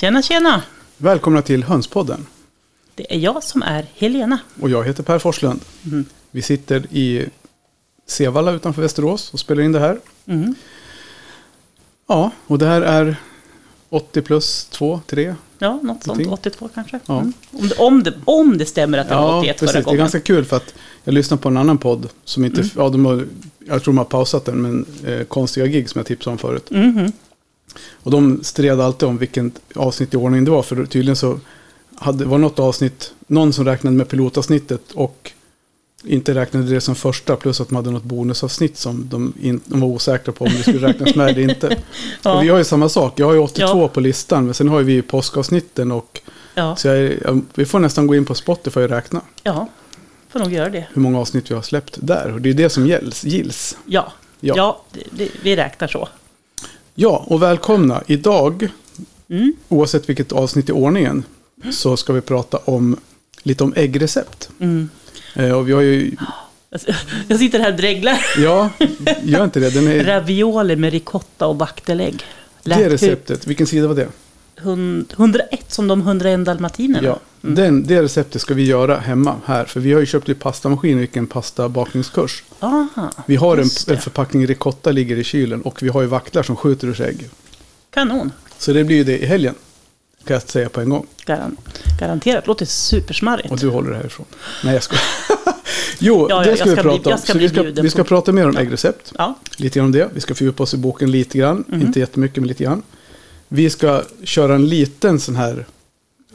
Tjena, tjena! Välkomna till Hönspodden. Det är jag som är Helena. Och jag heter Per Forslund. Mm. Vi sitter i Sevalla utanför Västerås och spelar in det här. Mm. Ja, och det här är 80 plus 2, 3. Ja, något sånt. Någonting. 82 kanske. Ja. Mm. Om, det, om, det, om det stämmer att det var Ja, 81 precis. förra Det är gången. ganska kul för att jag lyssnade på en annan podd som inte, Mm. ja, de har, jag tror de har pausat den, men eh, konstiga gig som jag tipsade om förut. Och de stred alltid om vilken avsnitt i ordning det var, för tydligen så hade, var något avsnitt, någon som räknade med pilotavsnittet och inte räknade det som första, plus att de hade något bonusavsnitt som de, in, de var osäkra på om det skulle räknas med eller inte. Ja. Och vi har ju samma sak, jag har ju 82 Ja. på listan, men sen har ju vi påskavsnitten och Ja. så jag, jag, vi får nästan gå in på Spotify och räkna ja, får nog göra det. hur många avsnitt vi har släppt där. Och det är det som gälls, gills. Ja, Ja. ja. det, det, vi räknar så. Ja, och välkomna. Idag, Mm. oavsett vilket avsnitt i ordningen, så ska vi prata om lite om äggrecept. Mm. Eh, och vi har ju, Jag sitter här och dreglar. ja, gör inte det. Den är, Ravioli med ricotta och vaktelägg. det receptet, vilken sida var det? Hund- 101 som de 101 dalmatinerna. Ja, den, det receptet ska vi göra hemma här. För vi har ju köpt lite pastamaskin och gick en pastabakningskurs. Aha, Vi har en, en förpackning ricotta ligger i kylen och vi har ju vaktlar som skjuter ur sig ägg. Kanon. Så det blir ju det i helgen. Kan jag säga på en gång. Garan, garanterat. Låter supersmarrigt. Och du håller det härifrån. Nej, jag ska. jo, Ja, ja, det jag ska vi ska prata bli- om. ska Så vi ska, vi ska på- prata mer om Ja. äggrecept. Ja, Lite grann om det. Vi ska fördjupa oss i boken lite grann. Mhm. Inte jättemycket, men lite grann. Vi ska köra en liten sån här.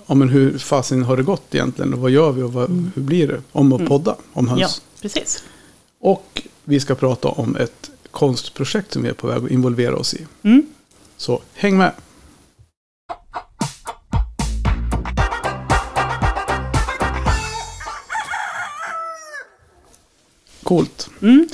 Ja, men hur fasen har det gått egentligen? Och vad gör vi och vad, hur blir det? Om att podda om höns. Mm. ja precis. Och vi ska prata om ett konstprojekt som vi är på väg att involvera oss i. Mm. Så häng med! Coolt. Mm.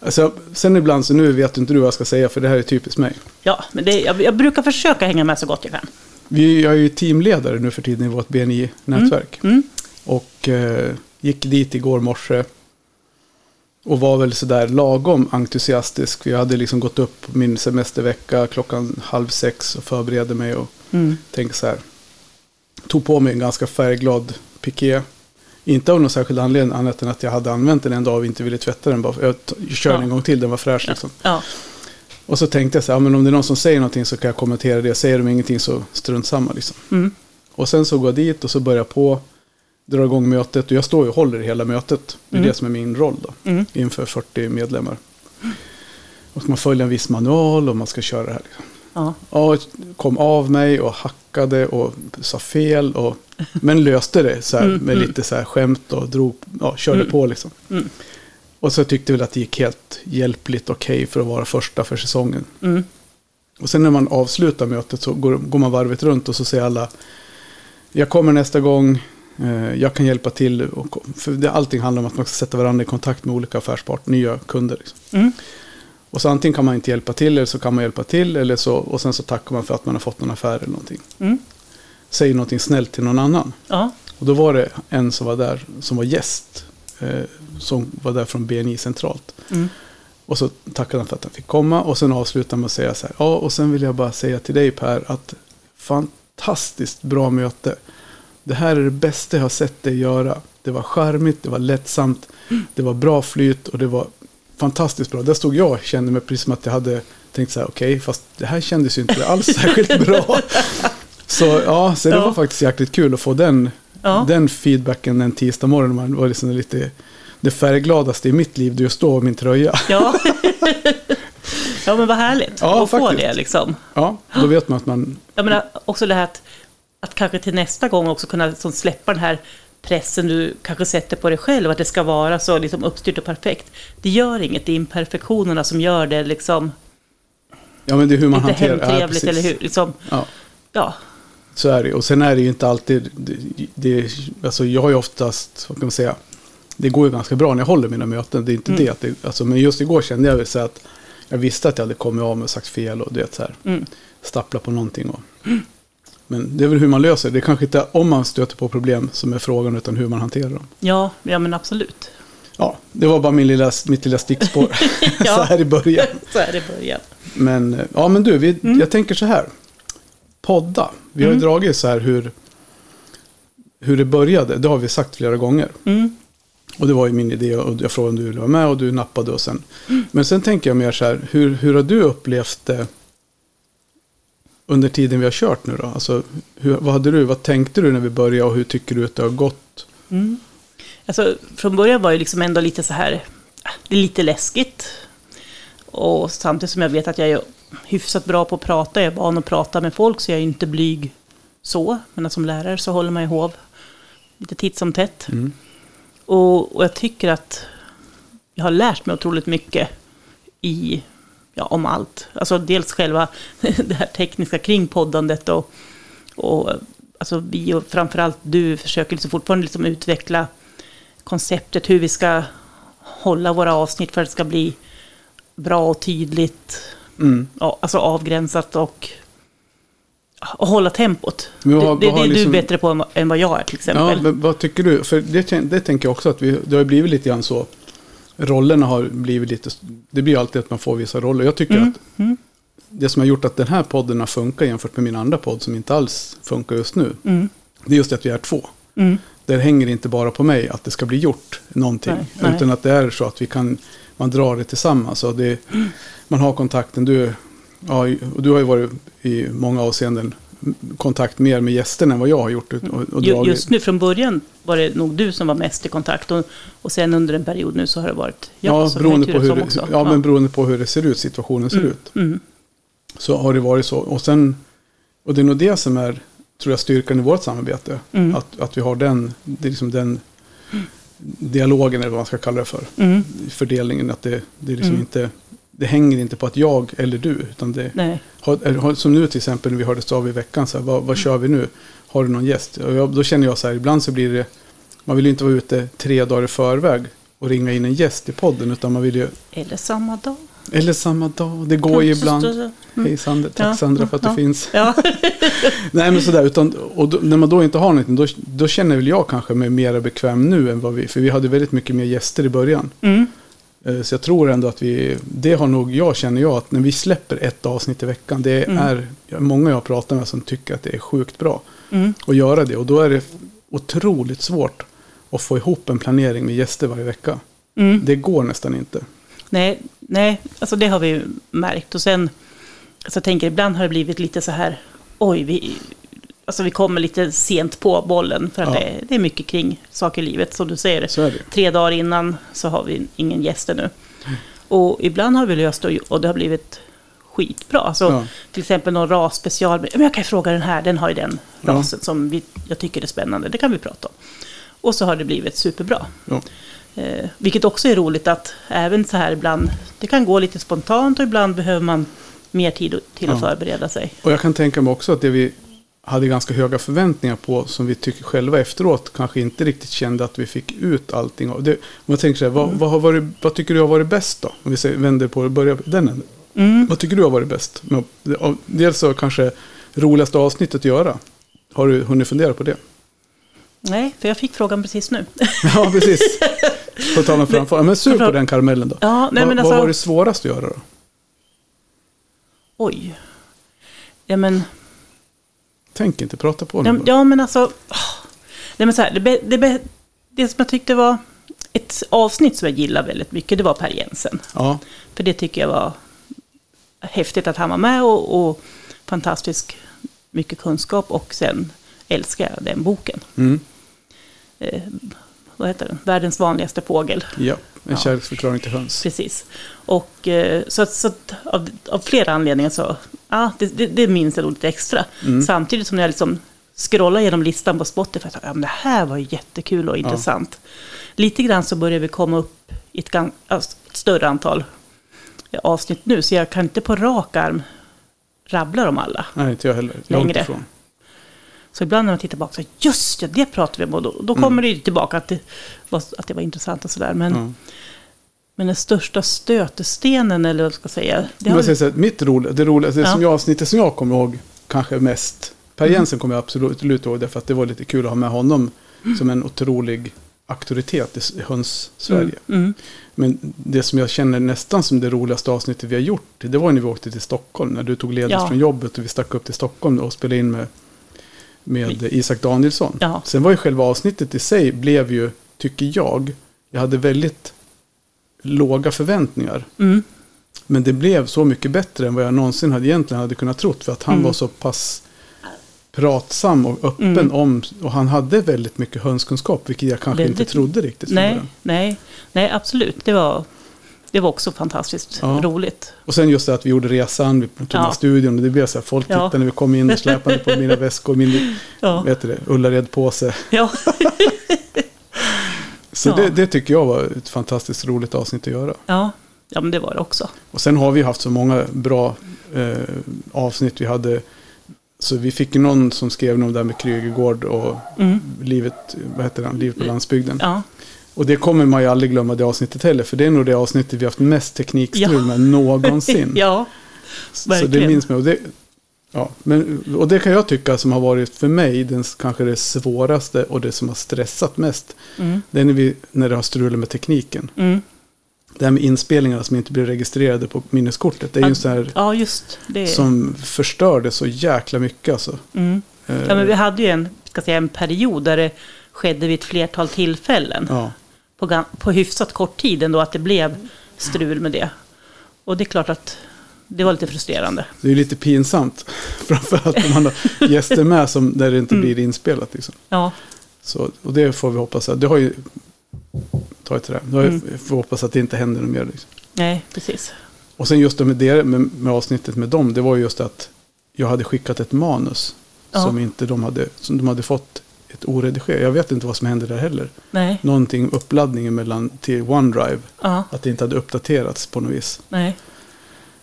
Alltså, sen ibland så nu vet inte du vad jag ska säga för det här är typiskt mig. Ja, men det, jag, jag brukar försöka hänga med så gott jag kan. Vi, jag är ju teamledare nu för tiden i vårt BNI-nätverk. Mm. Och eh, gick dit igår morse. Och var väl sådär lagom entusiastisk. Jag hade liksom gått upp min semestervecka klockan halv sex och förberedde mig och Mm. tänkte så här. Tog på mig en ganska färgglad piké. Inte av någon särskild anledning annat än att jag hade använt den en dag och inte ville tvätta den. Bara, jag körde Ja. en gång till, den var fräsch liksom. Ja, Och så tänkte jag så här, ja, men om det är någon som säger någonting så kan jag kommentera det. Säger de ingenting så strunt samma liksom. mm. Och sen så går jag dit och så börjar jag på, drar igång mötet och jag står ju och håller i hela mötet. Det är Mm. det som är min roll då, Mm. inför 40 medlemmar. Och man följer en viss manual och man ska köra det här. Liksom. ja. Ja, kom av mig och hackade och sa fel. Och, men löste det så här, Mm, med mm. lite så här skämt och drog, ja, körde Mm. på liksom. Och så tyckte väl att det gick helt hjälpligt okej för att vara första för säsongen. Mm. Och sen när man avslutar mötet så går, går man varvet runt och så säger alla Jag kommer nästa gång, eh, jag kan hjälpa till. Och, för det, allting handlar om att man ska sätta varandra i kontakt med olika affärspartner, nya kunder. Liksom. Mm. Och så antingen kan man inte hjälpa till eller så kan man hjälpa till. Eller så, och sen så tackar man för att man har fått någon affär eller någonting. Mm. Säger någonting snällt till någon annan. ja. Och då var det en som var där, som var gäst. Eh, som var där från BNI centralt. Mm. Och så tackade han för att han fick komma. Och sen avslutade med att säga så här. Ja, och sen vill jag bara säga till dig Per att fantastiskt bra möte. Det här är det bästa jag har sett dig göra. Det var charmigt, det var lättsamt, det var bra flyt och det var fantastiskt bra. Där stod jag och kände mig precis som att jag hade tänkt så här, okej, fast det här kändes ju inte alls särskilt bra. Så ja, så det Ja. var faktiskt jäkligt kul att få den, Ja. den feedbacken en tisdag morgon. Var liksom lite det färggladaste i mitt liv, just då, min tröja. Ja. ja, men vad härligt Ja, att få faktiskt. det liksom. Ja, då vet man att man... Jag menar också det här att, att kanske till nästa gång också kunna liksom släppa den här pressen du kanske sätter på dig själv, att det ska vara så liksom uppstyrt och perfekt. Det gör inget, det är imperfektionerna som gör det liksom Ja, men det är hur man hanterar ja, hemtrevligt, precis. eller hur? Liksom, Ja, ja, så är det Och sen är det ju inte alltid... Det, det, alltså jag har ju oftast, vad kan man säga, det går ju ganska bra när jag håller mina möten. Det är inte Mm. det att det, alltså, men just igår kände jag väl så att jag visste att jag hade kommit av med och sagt fel och du vet så här, mm, stappla på någonting. Och, men det är väl hur man löser det. Är kanske inte om man stöter på problem som är frågan utan hur man hanterar dem. ja, ja men absolut. Ja, det var bara min lilla, mitt lilla stickspår Ja. så här i början. Så är det i början. Men, ja, men du, vi, Mm. jag tänker så här. Podda. Vi har ju Mm. dragit så här hur, hur det började. Det har vi sagt flera gånger. Mm. Och det var ju min idé och jag frågade om du ville vara med och du nappade och sen. Men sen tänker jag mer så här, hur, hur har du upplevt det under tiden vi har kört nu då? Alltså, hur, vad hade du, vad tänkte du när vi började och hur tycker du att det har gått? Mm. Alltså, från början var det liksom ändå lite så här, ah, det är lite läskigt. Och samtidigt som jag vet att jag är hyfsat bra på att prata, jag är van att prata med folk, så jag är inte blyg så. Men som lärare så håller man i hov lite titt som tätt. Mm. Och, och jag tycker att jag har lärt mig otroligt mycket i, ja, om allt. Alltså dels själva det här tekniska kring poddandet och, och alltså vi och framförallt du försöker liksom fortfarande liksom utveckla konceptet hur vi ska hålla våra avsnitt för att det ska bli bra och tydligt, Mm. ja, alltså avgränsat och, och hålla tempot. Vad- det det, vad är liksom- du bättre på än, vad jag är till exempel. Ja, vad tycker du? För det, det tänker jag också att vi, det har blivit lite grann så. Rollerna har blivit lite, det blir alltid att man får vissa roller. Jag tycker Mm, att mm, det som har gjort att den här podden har funkat jämfört med min andra podd som inte alls funkar just nu. mm, Det är just att vi är två. mm. Det hänger inte bara på mig att det ska bli gjort någonting. Nej, nej. Utan att det är så att vi kan, man drar det tillsammans. Och det, man har kontakten. Du, ja, och du har ju varit i många avseenden kontakt mer med gästerna än vad jag har gjort. Och, och dragit- Just nu från början var det nog du som var mest i kontakt och, och sen under en period nu så har det varit jag Ja, som beroende på, hur som också. ja, men beroende på hur det ser ut, situationen ser Mm, ut. mm, Så har det varit så. Och sen, och det är nog det som är, tror jag, styrkan i vårt samarbete. Mm. Att, att vi har den, det är liksom den dialogen, eller vad man ska kalla det för. mm, Fördelningen, att det, det liksom Mm. inte, det hänger inte på att jag eller du, utan det, har, som nu till exempel när vi hördes av i veckan, så här, vad, vad kör vi nu? Har du någon gäst? Och jag, då känner jag så här, ibland så blir det, man vill ju inte vara ute tre dagar i förväg och ringa in en gäst i podden, utan man vill ju, eller samma dag. Eller samma dag, det går ju ibland. Mm. Hej Sandra, tack Ja, Sandra för att ja. du finns. Ja, Nej men sådär, utan, och då, när man då inte har någonting, då, då känner väl jag kanske mig mer bekväm nu än vad vi, för vi hade väldigt mycket mer gäster i början. mm, Eh, Så jag tror ändå att vi, det har nog jag känner jag att när vi släpper ett avsnitt i veckan, det Mm. är många jag pratar med som tycker att det är sjukt bra mm, att göra det. Och då är det otroligt svårt att få ihop en planering med gäster varje vecka. mm. Det går nästan inte. Nej, nej, alltså det har vi ju märkt. Och sen, alltså jag tänker ibland har det blivit lite så här, oj, vi, alltså vi kommer lite sent på bollen. För att Ja. det, det är mycket kring saker i livet, som du säger. Så. Tre dagar innan så har vi ingen gäster nu. Och ibland har vi löst det och det har blivit skitbra. Alltså, Ja. Till exempel någon rasspecial. Men jag kan fråga den här, den har ju den Ja. rasen som vi, jag tycker är spännande. Det kan vi prata om. Och så har det blivit superbra. Ja. Eh, vilket också är roligt att även så här ibland, det kan gå lite spontant och ibland behöver man mer tid till att Ja. förbereda sig. Och jag kan tänka mig också att det vi hade ganska höga förväntningar på som vi tycker själva efteråt kanske inte riktigt kände att vi fick ut allting av. Det, om jag tänker så här, vad, vad, har varit, vad tycker du har varit bäst då? Om vi säger, vänder på det, börjar på den änden. Mm. Vad tycker du har varit bäst? Dels så kanske roligaste avsnittet att göra. Har du hunnit fundera på det? Nej, för jag fick frågan precis nu. Ja, precis. På tal om framför. Ja, Men sug på den karamellen då. Ja, nej, vad, men vad alltså, var det svårast att göra då? oj. Ja, men, Tänk inte, prata på nu ja, bara. ja, men alltså, nej, men så här, det, be- det, be- det som jag tyckte var ett avsnitt som jag gillar väldigt mycket, det var Per Jensen. Ja, För det tycker jag var häftigt att han var med och, och fantastiskt mycket kunskap. Och sen älskar jag den boken. mm. Vad heter den? Världens vanligaste fågel. ja. en Ja. kärleksförklaring till höns. Precis. Och eh, så, att- så att av, av flera anledningar så, ja, det, det, det minns jag nog lite extra. Mm. Samtidigt som jag liksom scrollar genom listan på Spotify, så, ja, men det här var ju jättekul och intressant. Lite grann så börjar vi komma upp i ett, ett större antal avsnitt nu, så jag kan inte på rak arm rabbla dem alla. Nej, inte jag heller. Långt Längre. ifrån. Så ibland när man tittar tillbaka, så just det, det pratar vi om. Och då, då Mm. kommer det ju tillbaka att det, var, att det var intressant och sådär. Men, Ja. men den största stötestenen, eller vad jag ska säga. Det har, jag här, mitt roliga, det roliga, det Ja. som jag, avsnittet som jag kommer ihåg kanske mest. Per Mm. Jensen kommer jag absolut ihåg därför att det var lite kul att ha med honom som en otrolig auktoritet i höns-Sverige. Mm. Men det som jag känner nästan som det roligaste avsnittet vi har gjort, det var när vi åkte till Stockholm. När du tog ledigt Ja. från jobbet och vi stack upp till Stockholm och spelade in med, med Isak Danielsson. Ja. Sen var ju själva avsnittet i sig, blev ju, tycker jag, jag hade väldigt låga förväntningar. Mm. Men det blev så mycket bättre än vad jag någonsin hade egentligen hade kunnat trott. För att han Mm. var så pass pratsam och öppen Mm. om, och han hade väldigt mycket hönskunskap, vilket jag kanske inte Väldigt. trodde riktigt Nej, nej, nej, absolut. Det var, det var också fantastiskt Ja. roligt. Och sen just det att vi gjorde resan, vi tog Ja. med studion och det blev så här, folk Ja. tittade när vi kom in och släpade på mina väskor, min Ja, vet du det, Ullared-påse. ja. Så Ja. det, det tycker jag var ett fantastiskt roligt avsnitt att göra. ja. ja men det var det också. Och sen har vi haft så många bra eh, avsnitt. Vi hade, så vi fick någon som skrev om det här med Krügergård och Mm. livet, vad heter det, livet på landsbygden. Ja, Och det kommer man ju aldrig glömma det avsnittet heller. För det är nog det avsnittet vi haft mest teknikstrul Ja. med någonsin. ja, Så det verkligen. minns man. Och det, ja, men, och det kan jag tycka som har varit för mig den, kanske det svåraste och det som har stressat mest. Mm. Det är när, vi, när det har strulat med tekniken. Mm. Det här med inspelningarna som inte blir registrerade på minneskortet. Det är ju en sån här Ja, just det. som förstörde så jäkla mycket alltså. Mm. Eh, Ja, men vi hade ju en, ska säga, en period där det skedde vid ett flertal tillfällen. ja. På, på hyfsat kort tid ändå att det blev strul med det. Och det är klart att det var lite frustrerande. Det är lite pinsamt. Framförallt om man har gäster med som, där det inte blir inspelat. Liksom. Ja, Så, och det får vi hoppas att, det har ju, ta ett trä, det har ju, Mm. får hoppas att det inte händer något mer. Liksom. nej, precis. Och sen just det med, det, med, med avsnittet med dem, det var ju just att jag hade skickat ett manus Ja. som inte de hade, som de hade fått ett oredigerat. Jag vet inte vad som hände där heller. Nej, Någonting uppladdningen mellan till OneDrive, ja, att det inte hade uppdaterats på något vis. nej.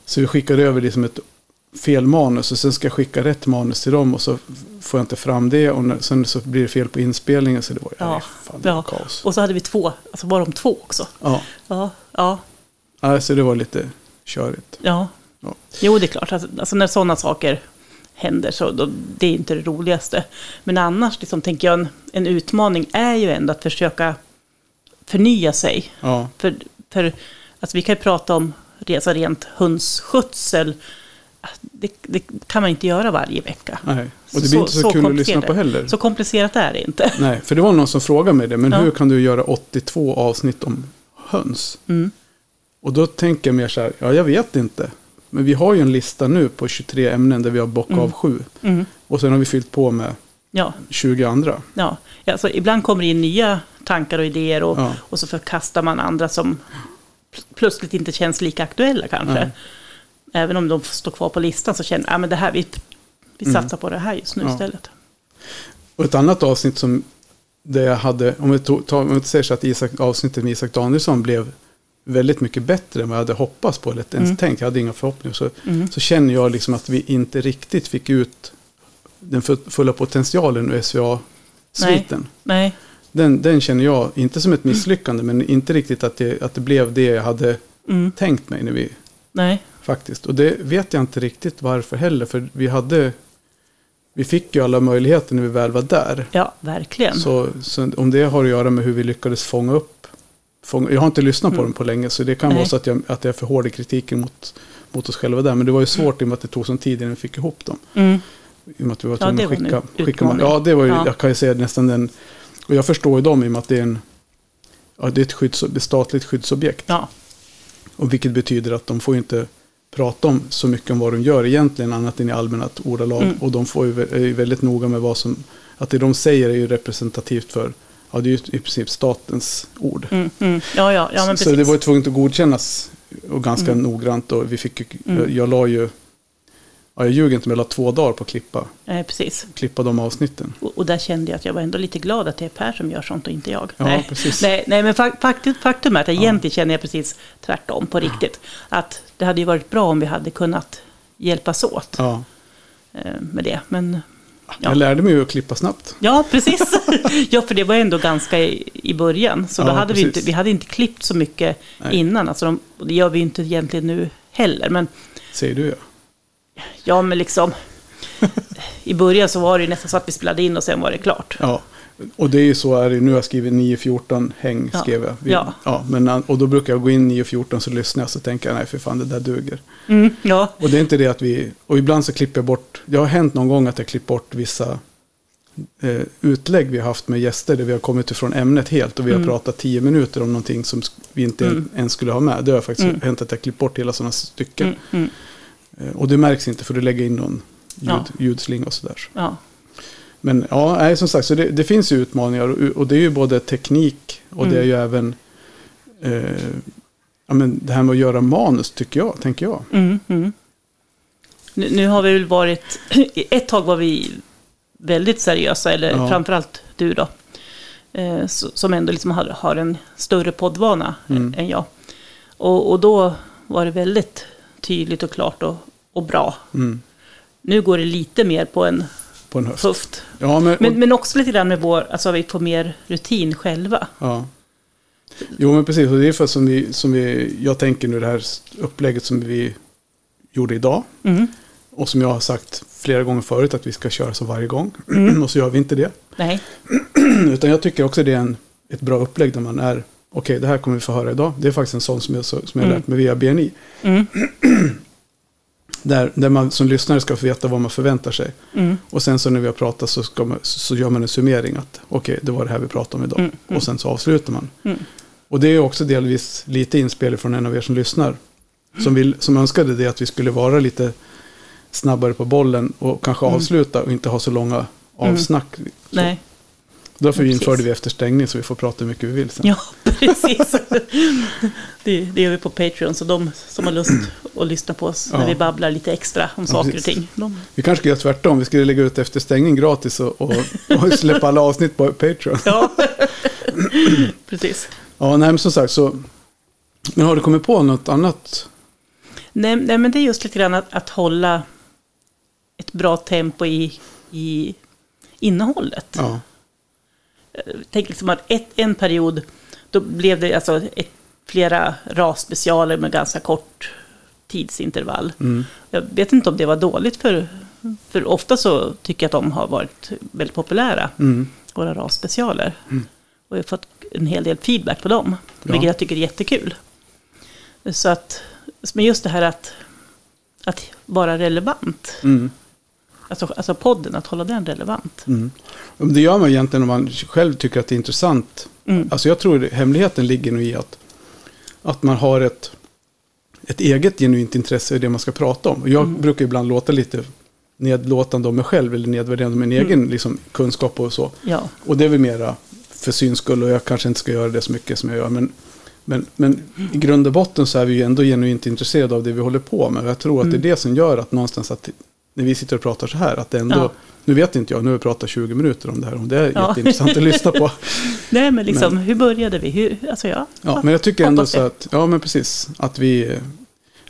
Så vi skickade över det som ett fel manus och sen ska jag skicka rätt manus till dem och så får jag inte fram det och när, sen så blir det fel på inspelningen så det var Ja, ja, fan, ja. kaos. Och så hade vi två, alltså var de två också. Ja, Ja, ja, alltså det var lite körigt. ja. Ja. Jo, det är klart. Alltså, alltså när sådana saker händer så då, det är inte det roligaste. Men annars liksom, tänker jag en, en utmaning är ju ändå att försöka förnya sig. Ja, För, för alltså, vi kan ju prata om resa rent hundsskötsel. Det, det kan man inte göra varje vecka. nej. Och det Så- blir inte så, så kul att lyssna på heller. Så komplicerat är det inte. Nej, för det var någon som frågade mig det. Men Ja. hur kan du göra 82 avsnitt om höns? Mm. Och då tänker jag mer så här, ja jag vet inte. Men vi har ju en lista nu på 23 ämnen där vi har bockat Mm. av sju. Mm. Och sen har vi fyllt på med Ja, 20 andra. ja. Alltså, ibland kommer det in nya tankar och idéer och, Ja. och så förkastar man andra som pl- plötsligt inte känns lika aktuella kanske. Nej. Även om de står kvar på listan så känner jag att det här, vi, vi Mm. satsar på det här just nu Ja. istället. Och ett annat avsnitt som det jag hade, om vi tog, tar, om vi säger så att Isak, avsnittet med Isak Danielsson blev väldigt mycket bättre än vad jag hade hoppats på eller ens Mm. tänkt. Jag hade inga förhoppningar. Så, Mm. så känner jag liksom att vi inte riktigt fick ut den fu- fulla potentialen ur SVA-sviten. Nej, Den, den känner jag, inte som ett misslyckande, men inte riktigt att det, att det blev det jag hade mm. tänkt mig när vi nej, faktiskt. Och det vet jag inte riktigt varför heller, för vi hade, vi fick ju alla möjligheter när vi väl var där. ja, verkligen. Så, så om det har att göra med hur vi lyckades fånga upp, jag har inte lyssnat på Mm. den på länge, så det kan Nej. vara så att jag, att jag är för hård i kritiken mot, mot oss själva där. Men det var ju svårt i och med att det tog sån tid innan vi fick ihop dem. Mm. I och med att vi var Ja, tvungna det att skicka, skicka utmaning. Ja, det var ju, Ja. jag kan ju säga nästan den. Och jag förstår ju dem i och med att det är en ja, det är ett skydds, ett statligt skyddsobjekt. Ja, Och vilket betyder att de får ju inte prata om så mycket om vad de gör egentligen annat än i allmänna ordalag. Mm. Och de får ju, är ju väldigt noga med vad som, att det de säger är ju representativt för, ja det är ju i princip statens ord. mm, mm. ja, ja, ja men så precis. det var ju tvunget att godkännas och ganska Mm. noggrant och vi fick ju, Mm. jag, jag la ju, ja jag ljuger inte men jag la två dagar på att klippa, Nej, precis. klippa de avsnitten. Och, och där kände jag att jag var ändå lite glad att det är Per som gör sånt och inte jag. Ja, nej. precis. Nej, nej, men fak- faktum, faktum är att jag Ja. egentligen känner jag precis tvärtom på riktigt. Att det hade ju varit bra om vi hade kunnat hjälpas åt Ja. eh, med det. Men Ja. Jag lärde mig ju att klippa snabbt. ja, precis. ja, för det var ändå ganska i, i början. Så då Ja, hade vi, inte, vi hade inte klippt så mycket Nej. innan. Alltså de, det gör vi inte egentligen nu heller. Men Säger du ja. ja, men liksom... I början så var det ju nästan så att vi spelade in och sen var det klart. Ja, Och det är ju så är det, nu har jag skrivit 9.14 häng, Ja. skrev jag. Vi- Ja. ja men, och då brukar jag gå in 9.14 så lyssnar jag så tänker jag nej för fan det där duger. Mm, ja. Och det är inte det att vi, och ibland så klipper jag bort, det har hänt någon gång att jag klippt bort vissa eh, utlägg vi har haft med gäster där vi har kommit ifrån ämnet helt och vi har Mm. pratat 10 minuter om någonting som vi inte Mm. ens skulle ha med. Det har faktiskt Mm. hänt att jag klippt bort hela sådana stycken. Mm, mm, Eh, Och det märks inte för du lägger in någon ljud, Ja. ljudslinga och sådär. ja. Men ja, nej, som sagt, så det, det finns ju utmaningar och, och det är ju både teknik och det är Mm. ju även eh, ja, men det här med att göra manus tycker jag, tänker jag. Mm, mm. Nu, nu har vi väl varit, ett tag var vi väldigt seriösa, eller Ja. framförallt du då. Eh, som ändå liksom har, har en större poddvana Mm. än jag. Och, och då var det väldigt tydligt och klart och, och bra. Mm, Nu går det lite mer på en på en höft. Ja, men, Men, men också lite grann med vår, alltså vi får mer rutin själva. ja. Jo, men precis. Och det är för som vi, som vi, jag tänker nu det här upplägget som vi gjorde idag. Mm. Och som jag har sagt flera gånger förut att vi ska köra så varje gång. Mm. och så gör vi inte det. Nej, Utan jag tycker också det är en, ett bra upplägg där man är, okej det här kommer vi få höra idag. Det är faktiskt en sån som jag, som jag Mm. lärt mig via BNI. mm. Där, där man som lyssnare ska få veta vad man förväntar sig. Mm. Och sen så när vi har pratat så, man, så gör man en summering att okej, det var det här vi pratade om idag. Mm, mm. Och sen så avslutar man. Mm. Och det är också delvis lite inspel från en av er som lyssnar. Som, vill, som önskade det att vi skulle vara lite snabbare på bollen och kanske Mm. avsluta och inte ha så långa avsnack. Så. nej. Därför Ja, införde vi efter stängning så vi får prata hur mycket vi vill sen. Ja, precis. Det, det gör vi på Patreon, så de som har lust att lyssna på oss när Ja. vi babblar lite extra om Ja, saker och precis. ting. De, Vi kanske ska göra tvärtom. Vi skulle lägga ut efter stängning gratis och, och, och släppa alla avsnitt på Patreon. ja, precis. Ja, nej men som sagt så. Men har du kommit på något annat? Nej, nej, men det är just lite grann att, att hålla ett bra tempo i, i innehållet. Ja. Tänk liksom att ett, en period, då blev det alltså ett, flera RAS-specialer med ganska kort tidsintervall. Mm. Jag vet inte om det var dåligt, för, för ofta så tycker jag att de har varit väldigt populära, Mm. våra RAS-specialer. Och jag har fått en hel del feedback på dem, Ja. vilket jag tycker är jättekul. Så att, men just det här att, att vara relevant, Mm. Alltså, alltså podden, att hålla den relevant. Mm. Det gör man egentligen om man själv tycker att det är intressant. Mm. Alltså jag tror det- hemligheten ligger nog i att, att man har ett, ett eget genuint intresse i det man ska prata om. Och jag Mm. brukar ibland låta lite nedlåtande om mig själv eller nedvärderande om min Mm. egen liksom, kunskap och så. Ja, Och det är väl mera för syns skull och jag kanske inte ska göra det så mycket som jag gör. Men, men, men i grund och botten så är vi ju ändå genuint intresserade av det vi håller på med. Jag tror att Mm. det är det som gör att någonstans att när vi sitter och pratar så här, att det ändå, Ja. nu vet inte jag, nu har vi pratat 20 minuter om det här, om det är Ja. jätteintressant att lyssna på. nej men liksom, hur började vi? Hur, alltså ja, Ja, men jag tycker ändå så att, ja men precis, att vi,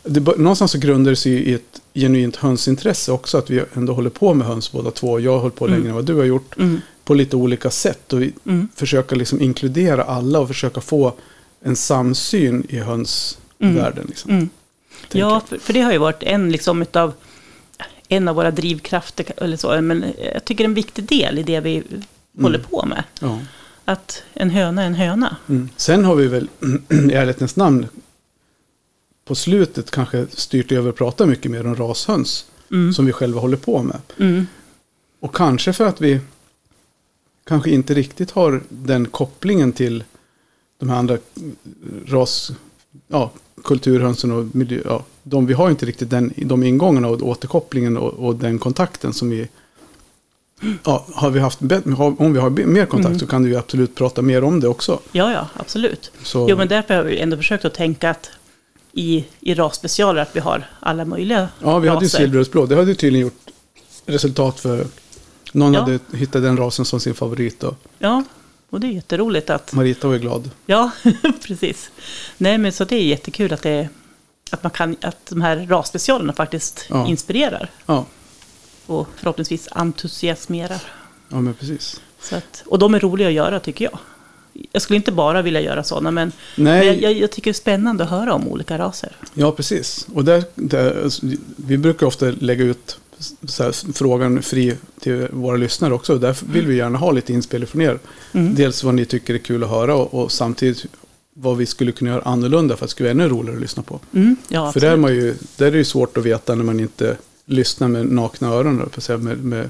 det, någonstans så grundar det sig i ett genuint hönsintresse också, att vi ändå håller på med höns båda två. Jag har hållit på Mm. längre än vad du har gjort, Mm, på lite olika sätt. Och vi mm, försöka liksom inkludera alla och försöka få en samsyn i hönsvärlden. Liksom, mm. Ja, för, för det har ju varit en, liksom, utav, en av våra drivkrafter, eller så, men jag tycker en viktig del i det vi håller på med. ja. Att en höna är en höna. Mm. Sen har vi väl i ärlighetens namn på slutet kanske styrt över och pratat mycket mer om rashöns Mm. som vi själva håller på med. Mm. Och kanske för att vi kanske inte riktigt har den kopplingen till de här andra ras, ja, kulturhönsen och miljö, ja, de, vi har inte riktigt den, de ingångarna och återkopplingen och, och den kontakten som vi Ja, har vi haft, om vi har mer kontakt Mm. så kan du ju absolut prata mer om det också. Ja, ja, absolut. Så, Jo, men därför har vi ändå försökt att tänka att i, i rasspecialer att vi har alla möjliga ja, vi hade ju raser. silverrödsblå. Det hade tydligen gjort resultat för någon Ja. hade hittat den rasen som sin favorit och Ja, och det är jätteroligt att... Marita var ju glad. Ja, precis. Nej, men så det är jättekul att, det, att, man kan, att de här rasspecialerna faktiskt Ja. inspirerar Ja, och förhoppningsvis entusiasmerar. ja men precis. Så att, och de är roliga att göra tycker jag. Jag skulle inte bara vilja göra sådana, men, Nej, men jag, jag, tycker det är spännande att höra om olika raser. Ja, precis. Och där, där, vi brukar ofta lägga ut här, frågan fri till våra lyssnare också. Därför vill vi gärna ha lite inspel från er. Mm. Dels vad ni tycker är kul att höra och, och samtidigt vad vi skulle kunna göra annorlunda för att det skulle vara ännu roligare att lyssna på. Mm, ja, För där är, man ju, där är det ju svårt att veta när man inte lyssnar med nakna öron, med, med,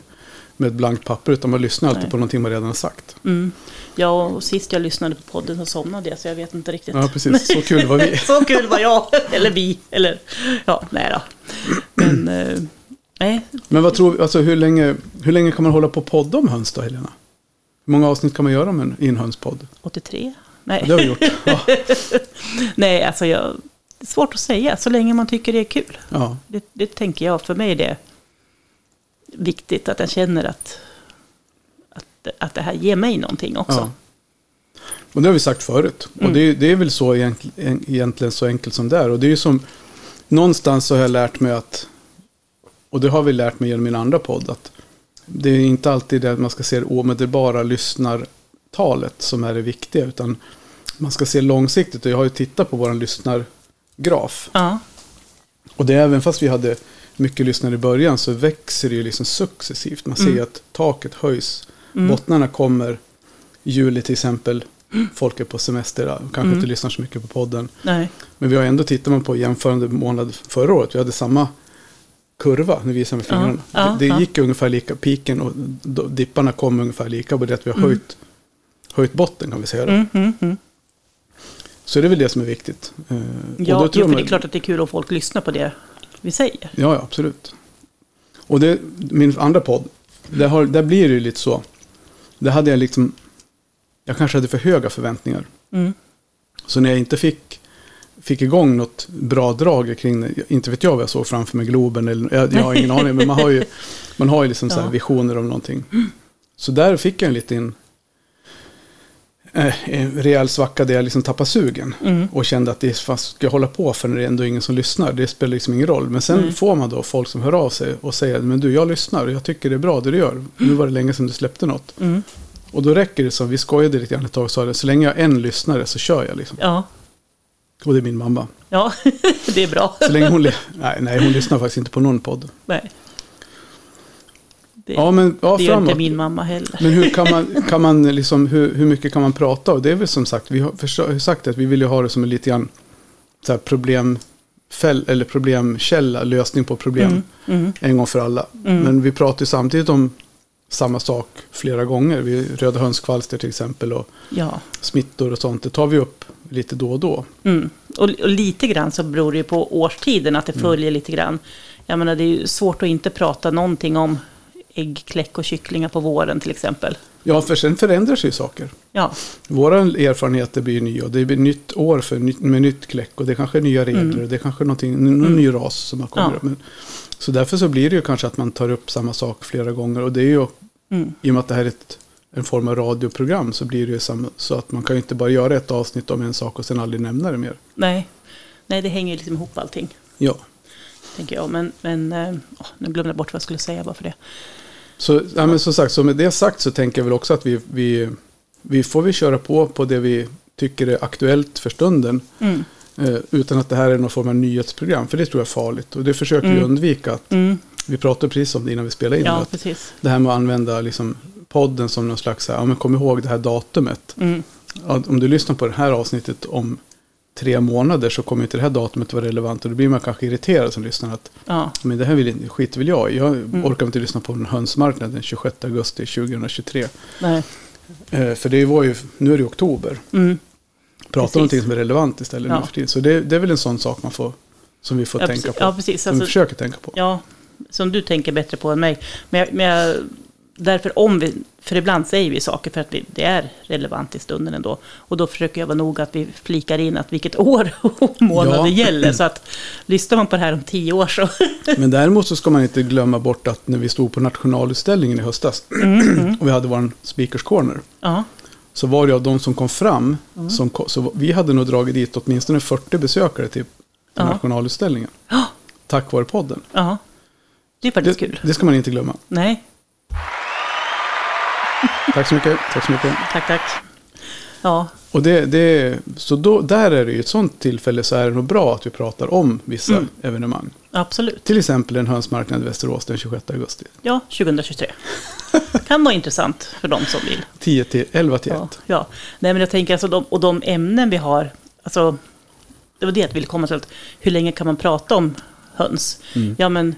med ett blankt papper, utan man lyssnar alltid Nej. på någonting man redan har sagt. Mm. Ja, och sist jag lyssnade på podden så somnade jag, så jag vet inte riktigt. Ja, precis. Så kul var vi. så kul var jag, eller vi, eller ja, nej då. Men, eh, nej, Men vad tror vi, alltså hur länge, hur länge kan man hålla på och podda om höns då, Helena? Hur många avsnitt kan man göra om en, i en hönspodd? 83? Nej. Det har vi gjort. Ja, Nej, alltså jag, det är svårt att säga, så länge man tycker det är kul. ja. Det, det tänker jag, för mig är det viktigt att jag känner att, att, att det här ger mig någonting också. ja. Och det har vi sagt förut. Och Mm. det, är- det är väl så egentligen, egentligen så enkelt som det är. Och det är ju som, någonstans så har jag lärt mig att, och det har vi lärt mig genom min andra podd, att det är inte alltid det att man ska se det omedelbara lyssnartalet som är det viktiga, utan man ska se långsiktigt. Och jag har ju tittat på vår lyssnargraf. Ja, Och det är även fast vi hade mycket lyssnare i början så växer det ju liksom successivt. Man ser Mm. att taket höjs. Bottnarna kommer i juli till exempel. Folk är på semester, kanske Mm. inte lyssnar så mycket på podden. nej, Men vi har ändå, tittar man på jämförande månad förra året, vi hade samma kurva, nu visar jag med Ja, fingrarna. ja, det, det ja. gick ungefär lika, piken och dipparna kom ungefär lika, bara det att vi har höjt, höjt botten kan vi säga. mm, mm, mm. Så det är väl det som är viktigt. Eh, och Ja, då tror för man- det är klart att det är kul om folk lyssnar på det vi säger. Ja, ja absolut. Och det, min andra podd, där, har, där blir det ju lite så. Där hade jag liksom, jag kanske hade för höga förväntningar. Mm. Så när jag inte fick, fick igång något bra drag kring inte vet jag vad jag såg framför mig, Globen eller, jag, jag har ingen aning, men man har ju, man har ju liksom så här Ja. visioner om någonting. Så där fick jag en liten eh, en rejäl svacka där jag liksom tappade sugen. Mm. Och kände att det är, fast ska jag hålla på för när det är ändå ingen som lyssnar? Det spelar liksom ingen roll. Men sen Nej. får man då folk som hör av sig och säger men du jag lyssnar och jag tycker det är bra det du gör. Nu var det länge sedan du släppte något. Mm. Och då räcker det som, vi skojade lite grann ett tag och sa det, så länge jag har en lyssnare så kör jag liksom. Ja, Och det är min mamma. ja det är bra. Så länge hon, nej, nej, hon lyssnar faktiskt inte på någon podd. Nej. Det, Ja, men ja, det gör inte min mamma heller. Men hur kan man, kan man liksom, hur, hur mycket kan man prata? Och det är väl som sagt, vi har sagt att vi vill ju ha det som en lite grann så här problemfäll, eller problemkälla, lösning på problem Mm, mm, en gång för alla. Mm. Men vi pratar ju samtidigt om samma sak flera gånger. Vi, röda hönskvalster till exempel och ja. smittor och sånt. Det tar vi upp lite då och då. Mm. Och, och lite grann så beror det ju på årstiden, att det Mm. följer lite grann. Jag menar, det är ju svårt att inte prata någonting om äggkläck och kycklingar på våren till exempel. Ja, för sen förändrar sig ju saker. Ja, Våra erfarenheter blir nya och det blir nytt år för, nytt- med nytt kläck och det är kanske är nya regler Mm. och det är kanske någonting, någon ny ras som har kommit. Ja. Men, så därför så blir det ju kanske att man tar upp samma sak flera gånger och det är ju mm. i och med att det här är ett, en form av radioprogram så blir det ju så att man kan ju inte bara göra ett avsnitt om en sak och sen aldrig nämna det mer. nej. nej, det hänger ju liksom ihop allting, Ja, tänker jag. Men, men eh, åh, nu glömde jag bort vad jag skulle säga bara för det. så, ja, men som sagt, så med det sagt så tänker jag väl också att vi, vi, vi får vi köra på på det vi tycker är aktuellt för stunden. Mm. Eh, utan att det här är någon form av nyhetsprogram. För det tror jag är farligt. Och det försöker vi Mm. undvika. Att, Mm. vi pratade precis om det innan vi spelade in. Ja, det här med att använda liksom, podden som någon slags, så här, ja men kom ihåg det här datumet. Mm. Att om du lyssnar på det här avsnittet om tre månader så kommer inte det här datumet vara relevant. Och då blir man kanske irriterad som lyssnar. Att, Ja, men det här vill, skit vill jag. Jag Mm. orkar inte lyssna på en hönsmarknad den 26 augusti 2023. nej. Eh, för det var ju, nu är det oktober. Mm. Prata om någonting som är relevant istället Ja. nu för tiden. Så det, det är väl en sån sak man får, som vi får Ja, tänka precis. på. Ja, precis. som vi Alltså, försöker tänka på. Ja, som du tänker bättre på än mig. Men, jag, men jag, därför om vi, för ibland säger vi saker för att vi, det är relevant i stunden ändå. Och då försöker jag vara noga att vi flikar in att vilket år och månad Ja. det gäller. Så att lyssnar man på det här om tio år så... Men däremot så ska man inte glömma bort att när vi stod på nationalutställningen i höstas och vi hade vår speakers corner. ja, Så var det av de som kom fram, som kom, så vi hade nog dragit dit åtminstone 40 besökare till, till Ja. nationalutställningen. Tack vare podden. ja. Det är Det, faktiskt kul. det ska man inte glömma. Nej, Tack så mycket. Tack så mycket. tack, tack. Ja, Och det, det, så då, där är det ju ett sånt tillfälle så är det nog bra att vi pratar om vissa Mm. evenemang. Absolut. Till exempel en hönsmarknad i Västerås den 26 augusti. Ja, 2023. kan vara intressant för de som vill. 10 till 11 till 1. Ja, ja. Nej, men jag tänker alltså, de, och de ämnen vi har, alltså, det var det jag ville komma till, hur länge kan man prata om höns? Mm. Ja, men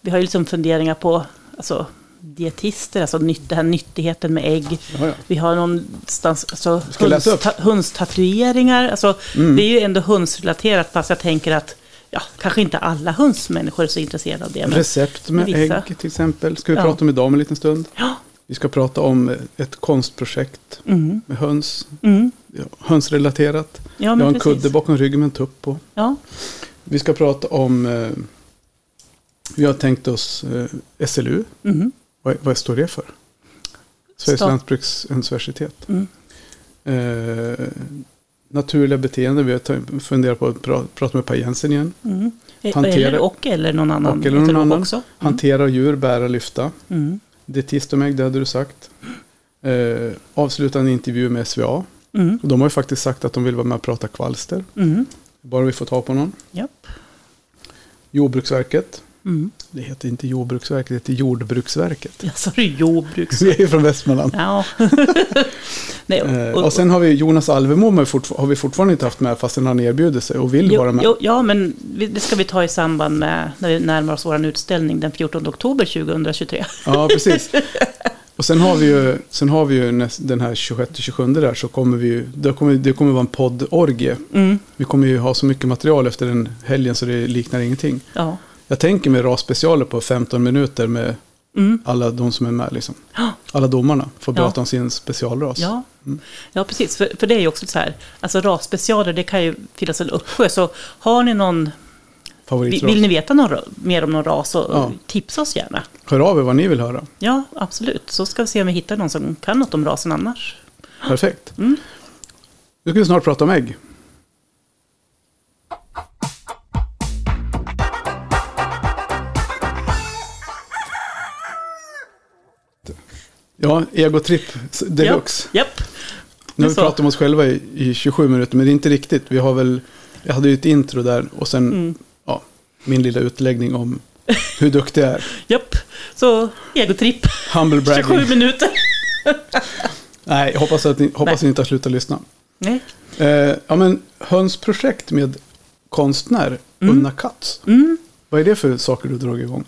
vi har ju liksom funderingar på, alltså, dietister, alltså nytt, det här nyttigheten med ägg. Ja, ja. Vi har någonstans, alltså, hönsta- hönstatueringar, alltså, Mm. det är ju ändå hönsrelaterat, fast jag tänker att, ja, kanske inte alla hönsmänniskor är så intresserade av det. Recept med vissa. ägg till exempel. Ska vi Ja. prata om idag om en liten stund. ja, Vi ska prata om ett konstprojekt mm, med höns. mm, Ja, hönsrelaterat. ja, Jag har en precis. kudde bakom ryggen med en tupp på. Ja, Vi ska prata om... Eh, vi har tänkt oss eh, SLU. mhm, Vad, vad står det för? Sveriges Stat- lantbruksuniversitet. mm. Eh, naturliga beteenden. Vi har funderat på att pra, prata med Per Jensen igen. Mm. Hantera- Eller och eller någon annan. Och eller någon annan. Också. Mm. Hantera djur, bära, lyfta. Mm. Dietistomägg, det hade du sagt. Eh, avsluta en intervju med SVA. Mm. De har ju faktiskt sagt att de vill vara med och prata kvalster. Mm. Bara vi får ta på någon. Japp. Jordbruksverket. Mm. Det heter inte Jordbruksverket, det heter Jordbruksverket. Jag sa det jordbruks... Vi är från Västmanland. Ja. Nej, Eh, och, och sen har vi Jonas Alvemo har vi fortfarande inte haft med fastän han erbjuder sig och vill vara jo, med. jo, ja, men det ska vi ta i samband med när vi närmar oss vår utställning den 14 oktober 2023. Ja, precis. Och sen har vi ju, sen har vi ju näst, den här 26-27 där så kommer vi ju, det kommer, det kommer vara en poddorgie. Mm. Vi kommer ju ha så mycket material efter den helgen så det liknar ingenting. Ja. Jag tänker mig rasspecialer på 15 minuter med Mm. alla de som är med. Liksom. Alla domarna får Ja. prata om sin specialras. Ja. Mm. ja, precis. För, för det är ju också så här, alltså rasspecialer, det kan ju finnas en uppsjö. Så har ni någon, vill, Favoritras. vill ni veta någon, mer om någon ras, så Ja. tipsa oss gärna. Hör av er vad ni vill höra. Ja, absolut. Så ska vi se om vi hittar någon som kan något om rasen annars. Perfekt. Mm. Nu ska vi snart prata om ägg. Ja, egotripp deluxe. Ja, japp. Nu har vi pratat om oss själva i, i 27 minuter, men det är inte riktigt. Vi har väl, jag hade ju ett intro där och sen Mm. ja, min lilla utläggning om hur duktig jag är. Japp. Så egotripp. Humble 27 bragging. minuter. Nej, jag hoppas att ni, hoppas ni inte har slutat lyssna. Nej. Eh, ja, men hönsprojekt med konstnär Mm. Unna Katz. Mm. Vad är det för saker du drar igång?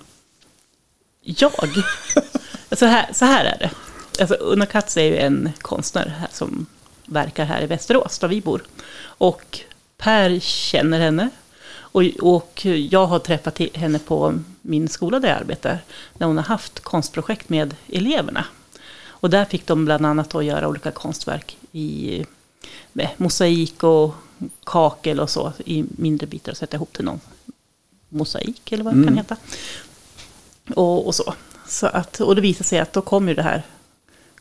Jag? Så här, så här är det. Alltså, Unna Katz är ju en konstnär som verkar här i Västerås, där vi bor. Och Per känner henne. Och, och jag har träffat henne på min skola där jag arbetar. När hon har haft konstprojekt med eleverna. Och där fick de bland annat att göra olika konstverk i med mosaik och kakel och så i mindre bitar och sätta ihop till någon mosaik eller vad det kan Mm. heta. Och, och så. Så att, och det visade sig att då kom ju det här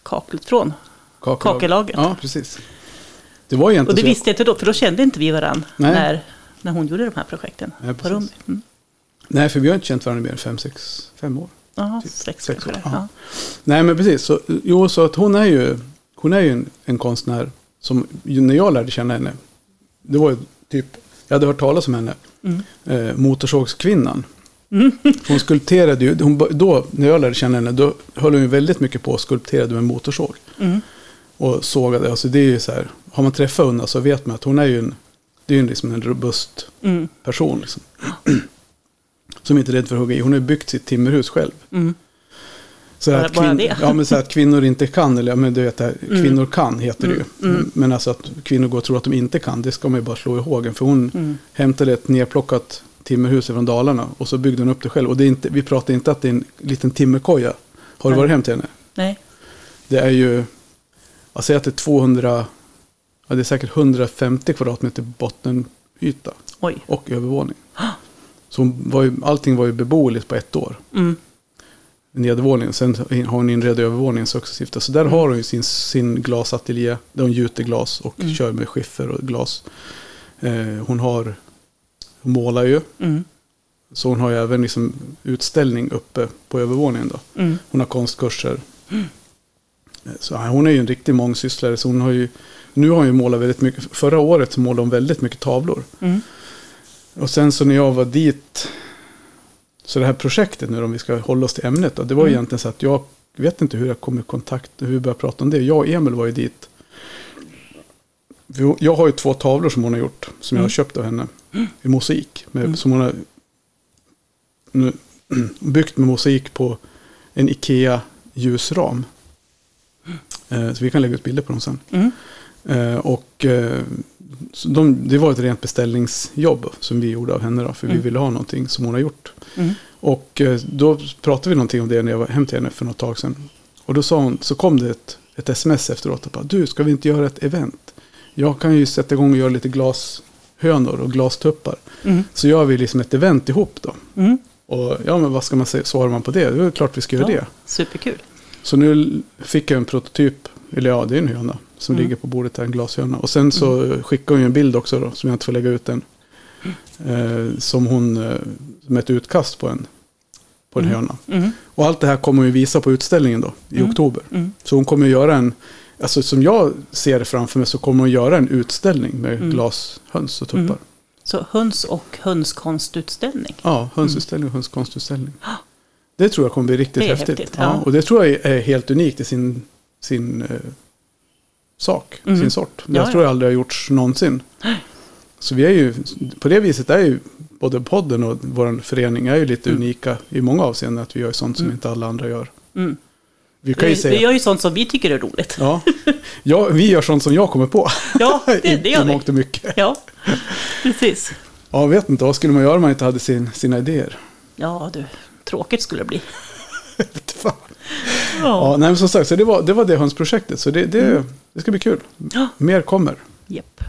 kaklet från. Kakelag- Kakelaget. Ja, precis. Det var egentligen Och det visste jag inte då, för då kände inte vi varandra när, när hon gjorde de här projekten. Nej, på precis. rum. Mm. Nej, för vi har inte känt varandra mer än fem, sex, fem år. Ja, Typ sex, sex år, det. ja. Ja. Nej, men precis. Så, jo, så att hon är ju, hon är ju en, en konstnär som, när jag lärde känna henne, det var ju typ, jag hade hört talas om henne, Mm. eh, Motorsågskvinnan. Hon skulpterade ju, hon, då, när jag lärde känna henne, då höll hon ju väldigt mycket på och skulpterade med motorsåg. Mm. Och sågade, alltså det är ju så här, har man träffat Unna så vet man att hon är ju en, det är ju liksom en robust Mm. person. Liksom. Som inte är rädd för att hugga i. Hon har ju byggt sitt timmerhus själv. Mm. Så Bara- att bara det. Ja, men så att kvinnor inte kan, eller ja, men du vet, här, kvinnor kan heter det ju. Mm, mm. Men alltså att kvinnor går och tror att de inte kan, det ska man ju bara slå i hågen. För hon Mm. hämtade ett nerplockat timmerhus från Dalarna och så byggde hon upp det själv. Och det är inte, vi pratar inte att det är en liten timmerkoja. Har du Nej. varit hem till henne? Nej. Det är ju, jag säger att det är 200, ja det är säkert 150 kvadratmeter bottenyta Oj. och övervåning. Så var ju, allting var ju beboeligt på ett år. Mm. Nedervåningen. Sen har hon inredd övervåningen successivt. Så där har hon ju sin, sin glasateljé. Där hon gjuter glas och Mm. kör med skiffer och glas. Eh, hon har, hon målar ju. Mm. Så hon har ju även liksom utställning uppe på övervåningen då. Mm. Hon har konstkurser. Eh, Så hon är ju en riktig mångsysslare. Så hon har ju Nu har hon ju målat väldigt mycket. Förra året så målade hon väldigt mycket tavlor. Mm. Och sen så när jag var dit. Så det här projektet nu om vi ska hålla oss till ämnet. Då, det var Mm. egentligen så att jag vet inte hur jag kom i kontakt. Hur vi började prata om det. Jag och Emil var ju dit. Vi- Jag har ju två tavlor som hon har gjort. Som jag har Mm. köpt av henne. I mosaik. Med, Mm. Som hon har nu, byggt med mosaik på en Ikea ljusram. Eh, så vi kan lägga ut bilder på dem sen. Mm. Eh, och eh, de, det var ett rent beställningsjobb som vi gjorde av henne då. För vi Mm. ville ha någonting som hon har gjort. Mm. Och då pratade vi någonting om det när jag var hem till henne för något tag sedan. Och då sa hon, så kom det ett, ett sms efteråt. Och bara, du, ska vi inte göra ett event? Jag kan ju sätta igång och göra lite glashönor och glastuppar. Mm. Så gör vi liksom ett event ihop då. Mm. Och ja, men vad ska man säga, svarar man på det? Det är klart vi ska göra Ja, det. Superkul. Så nu fick jag en prototyp, eller ja, det är en höna som Mm. ligger på bordet här, en glashöna. Och sen så skickade hon ju en bild också då, som jag inte får lägga ut än. Eh, som hon, eh, med ett utkast på en, på en Mm. höna. Mm. Och allt det här kommer hon ju visa på utställningen då, i Mm. oktober. Mm. Så hon kommer göra en, alltså som jag ser det framför mig så kommer hon göra en utställning med Mm. glashöns och tuppar. Mm. Så höns och hönskonstutställning. Ja, hönsutställning och hönskonstutställning. Det tror jag kommer bli riktigt häftigt. häftigt, ja. ja. Och det tror jag är helt unikt i sin, sin eh, sak, Mm. sin sort. Det Ja, tror ja. jag aldrig har gjorts någonsin. Så vi är ju, på det viset är ju både podden och vår förening är ju lite Mm. unika i många avseenden. Att vi gör sånt som Mm. inte alla andra gör. Mm. Vi kan ju Vi, säga, vi gör ju sånt som vi tycker är roligt. ja, ja, vi gör sånt som jag kommer på. Ja, det, det gör vi. mångt och mycket. Ja, precis. Ja, jag vet inte, vad skulle man göra om man inte hade sin, sina idéer? Ja, du. Tråkigt skulle det bli. Fan. Ja, Ja. nej, men som sagt, så det var det, var det hönsprojektet. Så det, det, Mm. det ska bli kul. Ja. Mer kommer. Japp.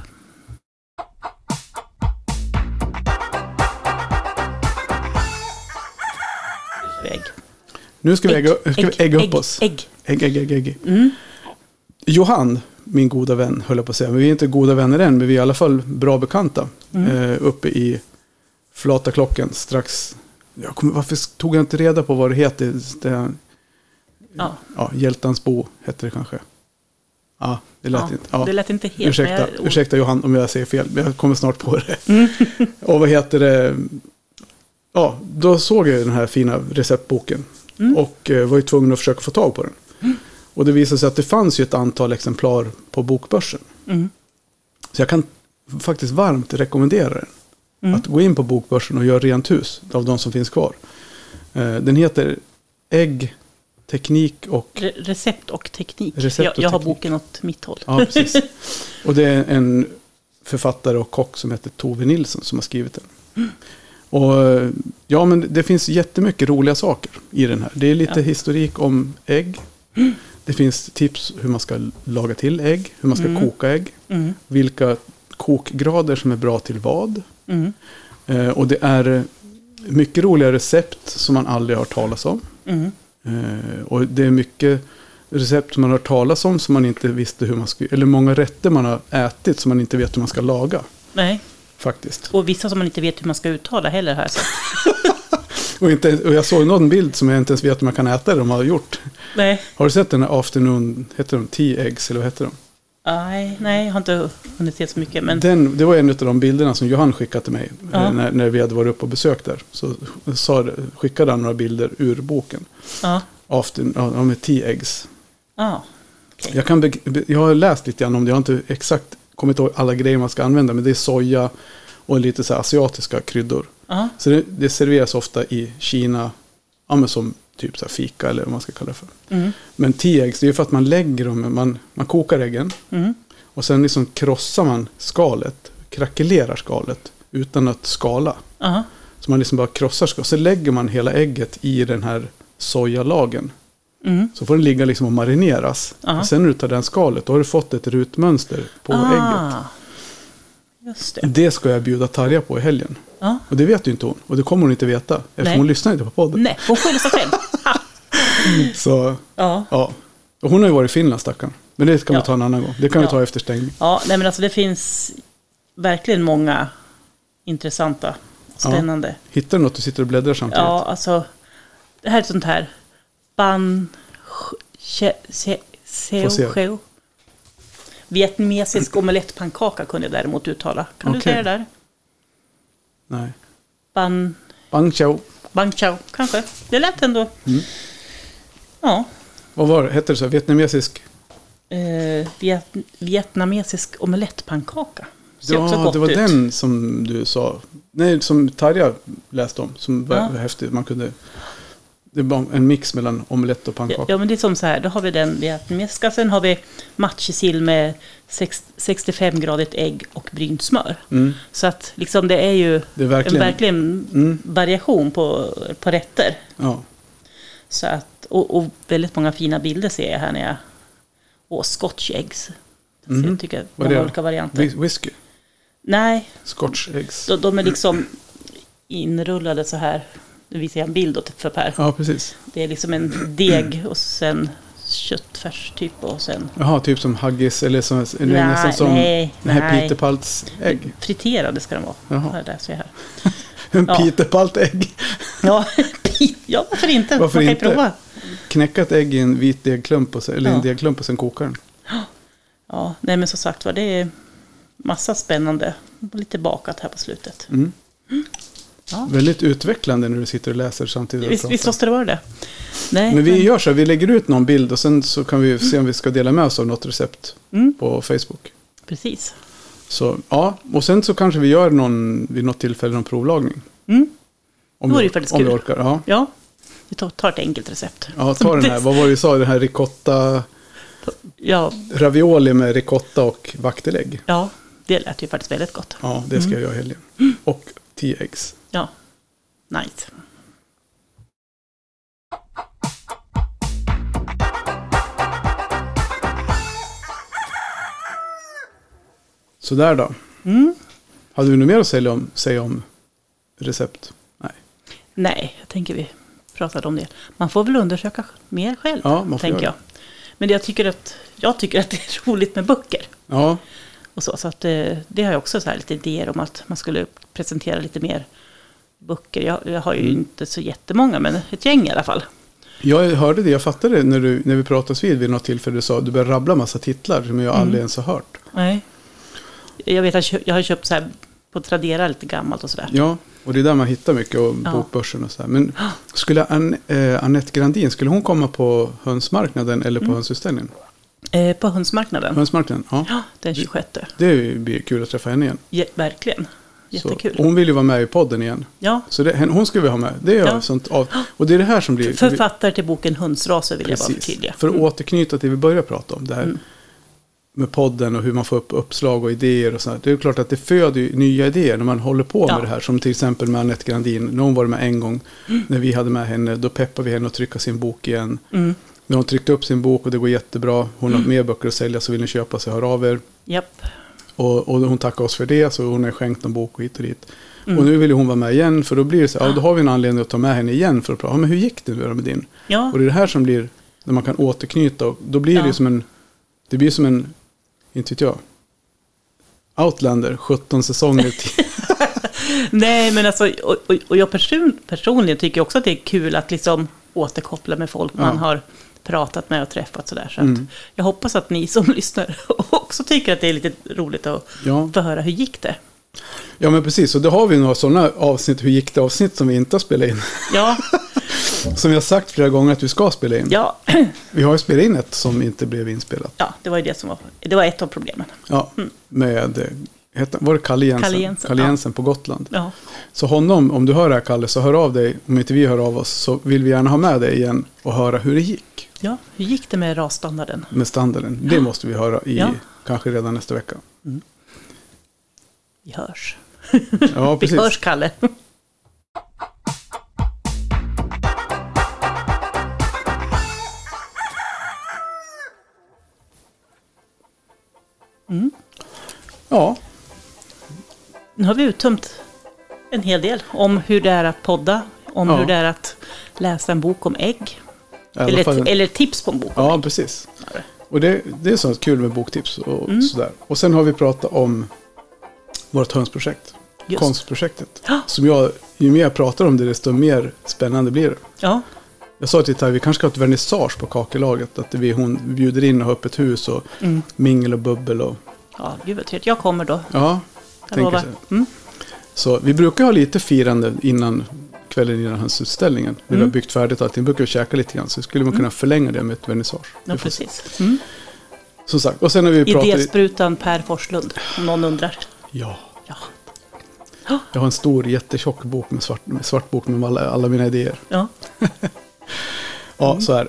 Nu ska vi ägga, ska vi ägga upp oss. Ägg. Ägg, ägg, ägg, ägg. Mm. Johan, min goda vän, höll jag på att säga. Men vi är inte goda vänner än, men vi är i alla fall bra bekanta. Mm. Eh, uppe i Flata klockan strax. Jag kommer, varför tog jag inte reda på vad det heter? Det, Ja. ja, Hjältans bo heter det kanske. Ja, det lät Ja, inte. Ja. Det lät inte helt. Ursäkta, jag- ursäkta Johan om jag säger fel, men jag kommer snart på det. Mm. Och vad heter det? Ja, då såg jag den här fina receptboken. Mm. Och eh, var ju tvungen att försöka få tag på den. Och det visade sig att det fanns ju ett antal exemplar på bokbörsen. Mm. Så jag kan faktiskt varmt rekommendera den. Mm. Att gå in på bokbörsen och göra rent hus av de som finns kvar. Eh, Den heter Ägg, teknik och... Re- Recept och teknik. Recept jag, och jag har teknik. boken åt mitt håll. Ja, precis. Och det är en författare och kock som heter Tove Nilsson som har skrivit den. Och ja, men det finns jättemycket roliga saker i den här. Det är lite Ja. historik om ägg. Det finns tips hur man ska laga till ägg, hur man ska Mm. koka ägg, Mm. vilka kokgrader som är bra till vad. Mm. Eh, och det är mycket roliga recept som man aldrig har hört talas om. Mm. Eh, och det är mycket recept som man har hört talas om som man inte visste hur man skulle, eller många rätter man har ätit som man inte vet hur man ska laga. Nej, Faktiskt. och vissa som man inte vet hur man ska uttala heller här. Och, inte, och jag såg någon bild som jag inte ens vet hur man kan äta det de har gjort. Nej. Har du sett den här afternoon, heter de tea eggs eller vad heter de? Nej, nej, jag har inte hunnit se så mycket. Men Den, det var en av de bilderna som Johan skickade till mig Ja. när, när vi hade varit uppe och besökt där. Så sa, skickade han några bilder ur boken. ja, After, ja, med tea eggs. ja. Jag, kan be, be- jag har läst lite grann om det. Jag har inte exakt kommit ihåg alla grejer man ska använda. Men det är soja och lite så asiatiska kryddor. ja. Så det, det serveras ofta i Kina. Ja, som typ så fika eller vad man ska kalla det för. Mm. Men tea eggs, det är för att man lägger dem. Man, man kokar äggen. Mm. Och sen liksom krossar man skalet. Krackelerar skalet. Utan att skala. Ja. Så man liksom bara krossar skalet. Så lägger man hela ägget i den här sojalagen. Mm. Så får den ligga liksom och marineras. Ja. Och sen när du tar den skalet, då har du fått ett rutmönster på ägget. Ah. Just det. Det ska jag bjuda Tarja på i helgen. Ja. Och det vet ju inte hon. Och det kommer hon inte veta. Eftersom Nej. hon lyssnar inte på podden. Nej, hon skyller sig själv. Så, Ja. ja. Och hon har ju varit i Finland stackarn. Men det kan vi Ja. ta en annan gång. Det kan vi Ja. ta efter stängning. ja, nej men alltså det finns verkligen många intressanta, spännande. Hittar du något du sitter och bläddrar samtidigt? Ja, alltså. Det här är ett sånt här. Ban... Seo... Vietnamesisk omelettpannkaka kunde jag däremot uttala. Kan du Okej. säga det där? Nej. Ban, Bang chow. bang chao, kanske. Det lät ändå... Mm. Ja. Vad var det? Hette det så? Vietnamesisk? Eh, viet, vietnamesisk omelettpannkaka. Ja, det var ut. den som du sa. Nej, som Tarja läste om. Som var Ja. häftigt. Man kunde... Det var en mix mellan omelett och pannkaka. ja, men det är som så här. Då har vi den vietnamesiska. Sen har vi matjessill med sex, 65-gradigt ägg och brynt smör. Mm. Så att liksom det är ju Det är en verkligen... verkligen Mm. variation på, på rätter. Ja. Så att, och, och väldigt många fina bilder ser jag här när jag... Och scotch eggs. Så Mhm. jag tycker Vad är många olika varianter. Whis- Whisky. Nej, Scotch eggs. de, de är liksom inrullade så här. Nu visar jag en bild åt för Per. Ja, precis. Det är liksom en deg och sen köttfärs typ och sen Jaha, typ som haggis eller som, Nej, nästan som nej, den här nej. Peter Palts ägg. friterade ska de vara. Jaha. Här, där jag här. En Ja. Peter Palt ägg. Ja, ja, varför inte? Varför Man kan inte? prova. Knäcka ett ägg i en vit degklump, och sen, eller en Ja. degklump och sen koka den. Ja, nej men som sagt var, det är massa spännande. Lite bakat här på slutet. Mm. Ja. Väldigt utvecklande när du sitter och läser samtidigt. Visst, visst måste det vara det. Nej, Men vi gör så vi lägger ut någon bild och sen så kan vi se om vi ska dela med oss av något recept Mm, på Facebook. precis. Så ja, och sen så kanske vi gör någon, vid något tillfälle någon provlagning. Mm. Om, Det vore ju faktiskt om vi orkar. Ja, Ja, vi tar, tar ett enkelt recept. ja ta den här, vad var det vi sa, den här ricotta, Ja, ravioli med ricotta och vaktelägg. ja, det lät ju faktiskt väldigt gott. Ja, det ska jag göra i helgen. Och 10 eggs. Ja, nice. Sådär då. Mm. Hade vi något mer att säga om, säga om recept? Nej. Nej, jag tänker vi pratade om det. Man får väl undersöka mer själv, Ja, man får tänker jag. Men jag tycker, att, jag tycker att det är roligt med böcker. Ja, Och så, så att det, det har jag också så här lite idéer om att man skulle presentera lite mer böcker. Jag, jag har ju Mm. inte så jättemånga, men ett gäng i alla fall. jag hörde det. Jag fattade det när, du, när vi pratades vid vid något tillfälle. Du sa du började rabbla massa titlar som jag Mm. aldrig ens har hört. Nej. Jag vet att jag- har köpt så här på Tradera lite gammalt och sådär. Ja, och det är där man hittar mycket och Ja. bokbörsen och så här. Men skulle An, eh, Annette Grandin, skulle hon komma på hönsmarknaden eller Mm. på hönsutställningen? Eh, på hönsmarknaden. Hönsmarknaden, ja. Ja, den 26. Det blir kul att träffa henne igen. Ja, verkligen. Så, Jättekul. och hon vill ju vara med i podden igen. Ja, Så det, hon ska vi ha med. Det är Ja. sånt av. Och det är det här som blir... författare till boken Hönsraser vill jag bara Precis. förtydliga. För att återknyta till det vi började prata om. Det här Mm. med podden och hur man får upp uppslag och idéer och sånt. Det är klart att det föder nya idéer när man håller på Ja. med det här. Som till exempel med Annette Grandin. När hon var med en gång. När vi hade med henne. Då peppade vi henne att trycka sin bok igen. Mm. När hon tryckte upp sin bok och det går jättebra. Hon har mer böcker att sälja så vill ni köpa så hör av er. Japp. Och, och hon tackar oss för det. Så hon har skänkt en bok och hit och dit. Mm. Och nu vill hon vara med igen. För då blir det så här. Ja, då har vi en anledning att ta med henne igen. För att prata. Men hur gick det nu med din? Ja, Och det är det här som blir, när man kan återknyta, och då blir det Ja. ju som en, det blir som en, inte vet jag, Outlander, 17 säsonger till. nej men alltså, och, och, jag person, personligen tycker också att det är kul att liksom återkoppla med folk man har pratat med och träffat sådär. Så Mm. jag hoppas att ni som lyssnar också tycker att det är lite roligt att Ja. få höra hur gick det. ja, men precis. Och då har vi några sådana avsnitt, hur gick det avsnitt som vi inte har spelat in. Ja, Som vi har sagt flera gånger att vi ska spela in. ja, Vi har ju spelat in ett som inte blev inspelat. ja, det var ju det som var, det var ett av problemen. Ja, med, eh, var det Kalle Jensen? Kalle Jensen, Kalle ja. Jensen på Gotland. Ja, Så honom, om du hör det här Kalle, så hör av dig. Om inte vi hör av oss så vill vi gärna ha med dig igen och höra hur det gick ja, hur gick det med rasstandarden? med standarden. Det måste vi höra i Ja. kanske redan nästa vecka. Vi hörs. Ja, Vi precis. hörs, Kalle. Ja, Nu har vi uttömt en hel del om hur det är att podda, om Ja. hur det är att läsa en bok om ägg. Eller, fall. eller tips på en bok Ja, precis. Och det, det är sånt kul med boktips och Mm. sådär. Och sen har vi pratat om vårt hönsprojekt. Just. Konstprojektet. Ja. Som jag, ju mer jag pratar om det, desto mer spännande blir det. Ja, Jag sa till Tai, vi kanske ska ha ett vernissage på kakelaget. Att vi, hon bjuder in och har öppet hus och Mm. mingel och bubbel och... Ja, gud vad trevligt. Jag kommer då. Ja, Jag tänker så. Mm. Så vi brukar ha lite firande innan kvällen innan hans utställningen. När vi Mm. har byggt färdigt allting. brukar vi käka lite grann. Så skulle man kunna förlänga det med ett vernissage. Ja, precis. Mm. Som sagt, och sen när vi pratar... Idésprutan Per Forslund, om någon undrar. Ja. Ja. Jag har en stor jättetjock bok med svart, med svart bok med alla, alla mina idéer. Ja. Ja, Mm. så här.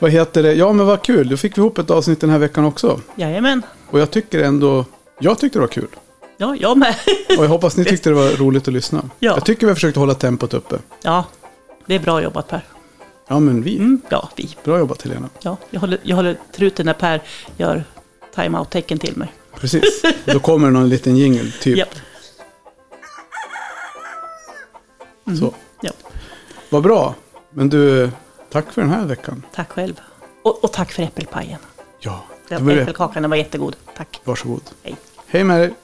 Vad heter det? Ja, men vad kul. Då fick vi ihop ett avsnitt den här veckan också. Jajamän. Och jag tycker ändå... Jag tyckte det var kul. Ja, jag med. Och jag hoppas ni tyckte det var roligt att lyssna. Ja. Jag tycker vi har försökt hålla tempot uppe. Ja, det är bra jobbat Per. Ja, men vi. Mm. Ja, vi. Bra jobbat Helena. Ja, jag håller, jag håller truten när Per gör time-out-tecken till mig. Precis. Då kommer någon liten jingle, typ. Japp. Så. Ja, Vad bra. Men du, tack för den här veckan. tack själv. Och, och tack för äppelpajen. Ja. Äppelkakan den var jättegod. Tack. Varsågod. Hej. Hej med dig.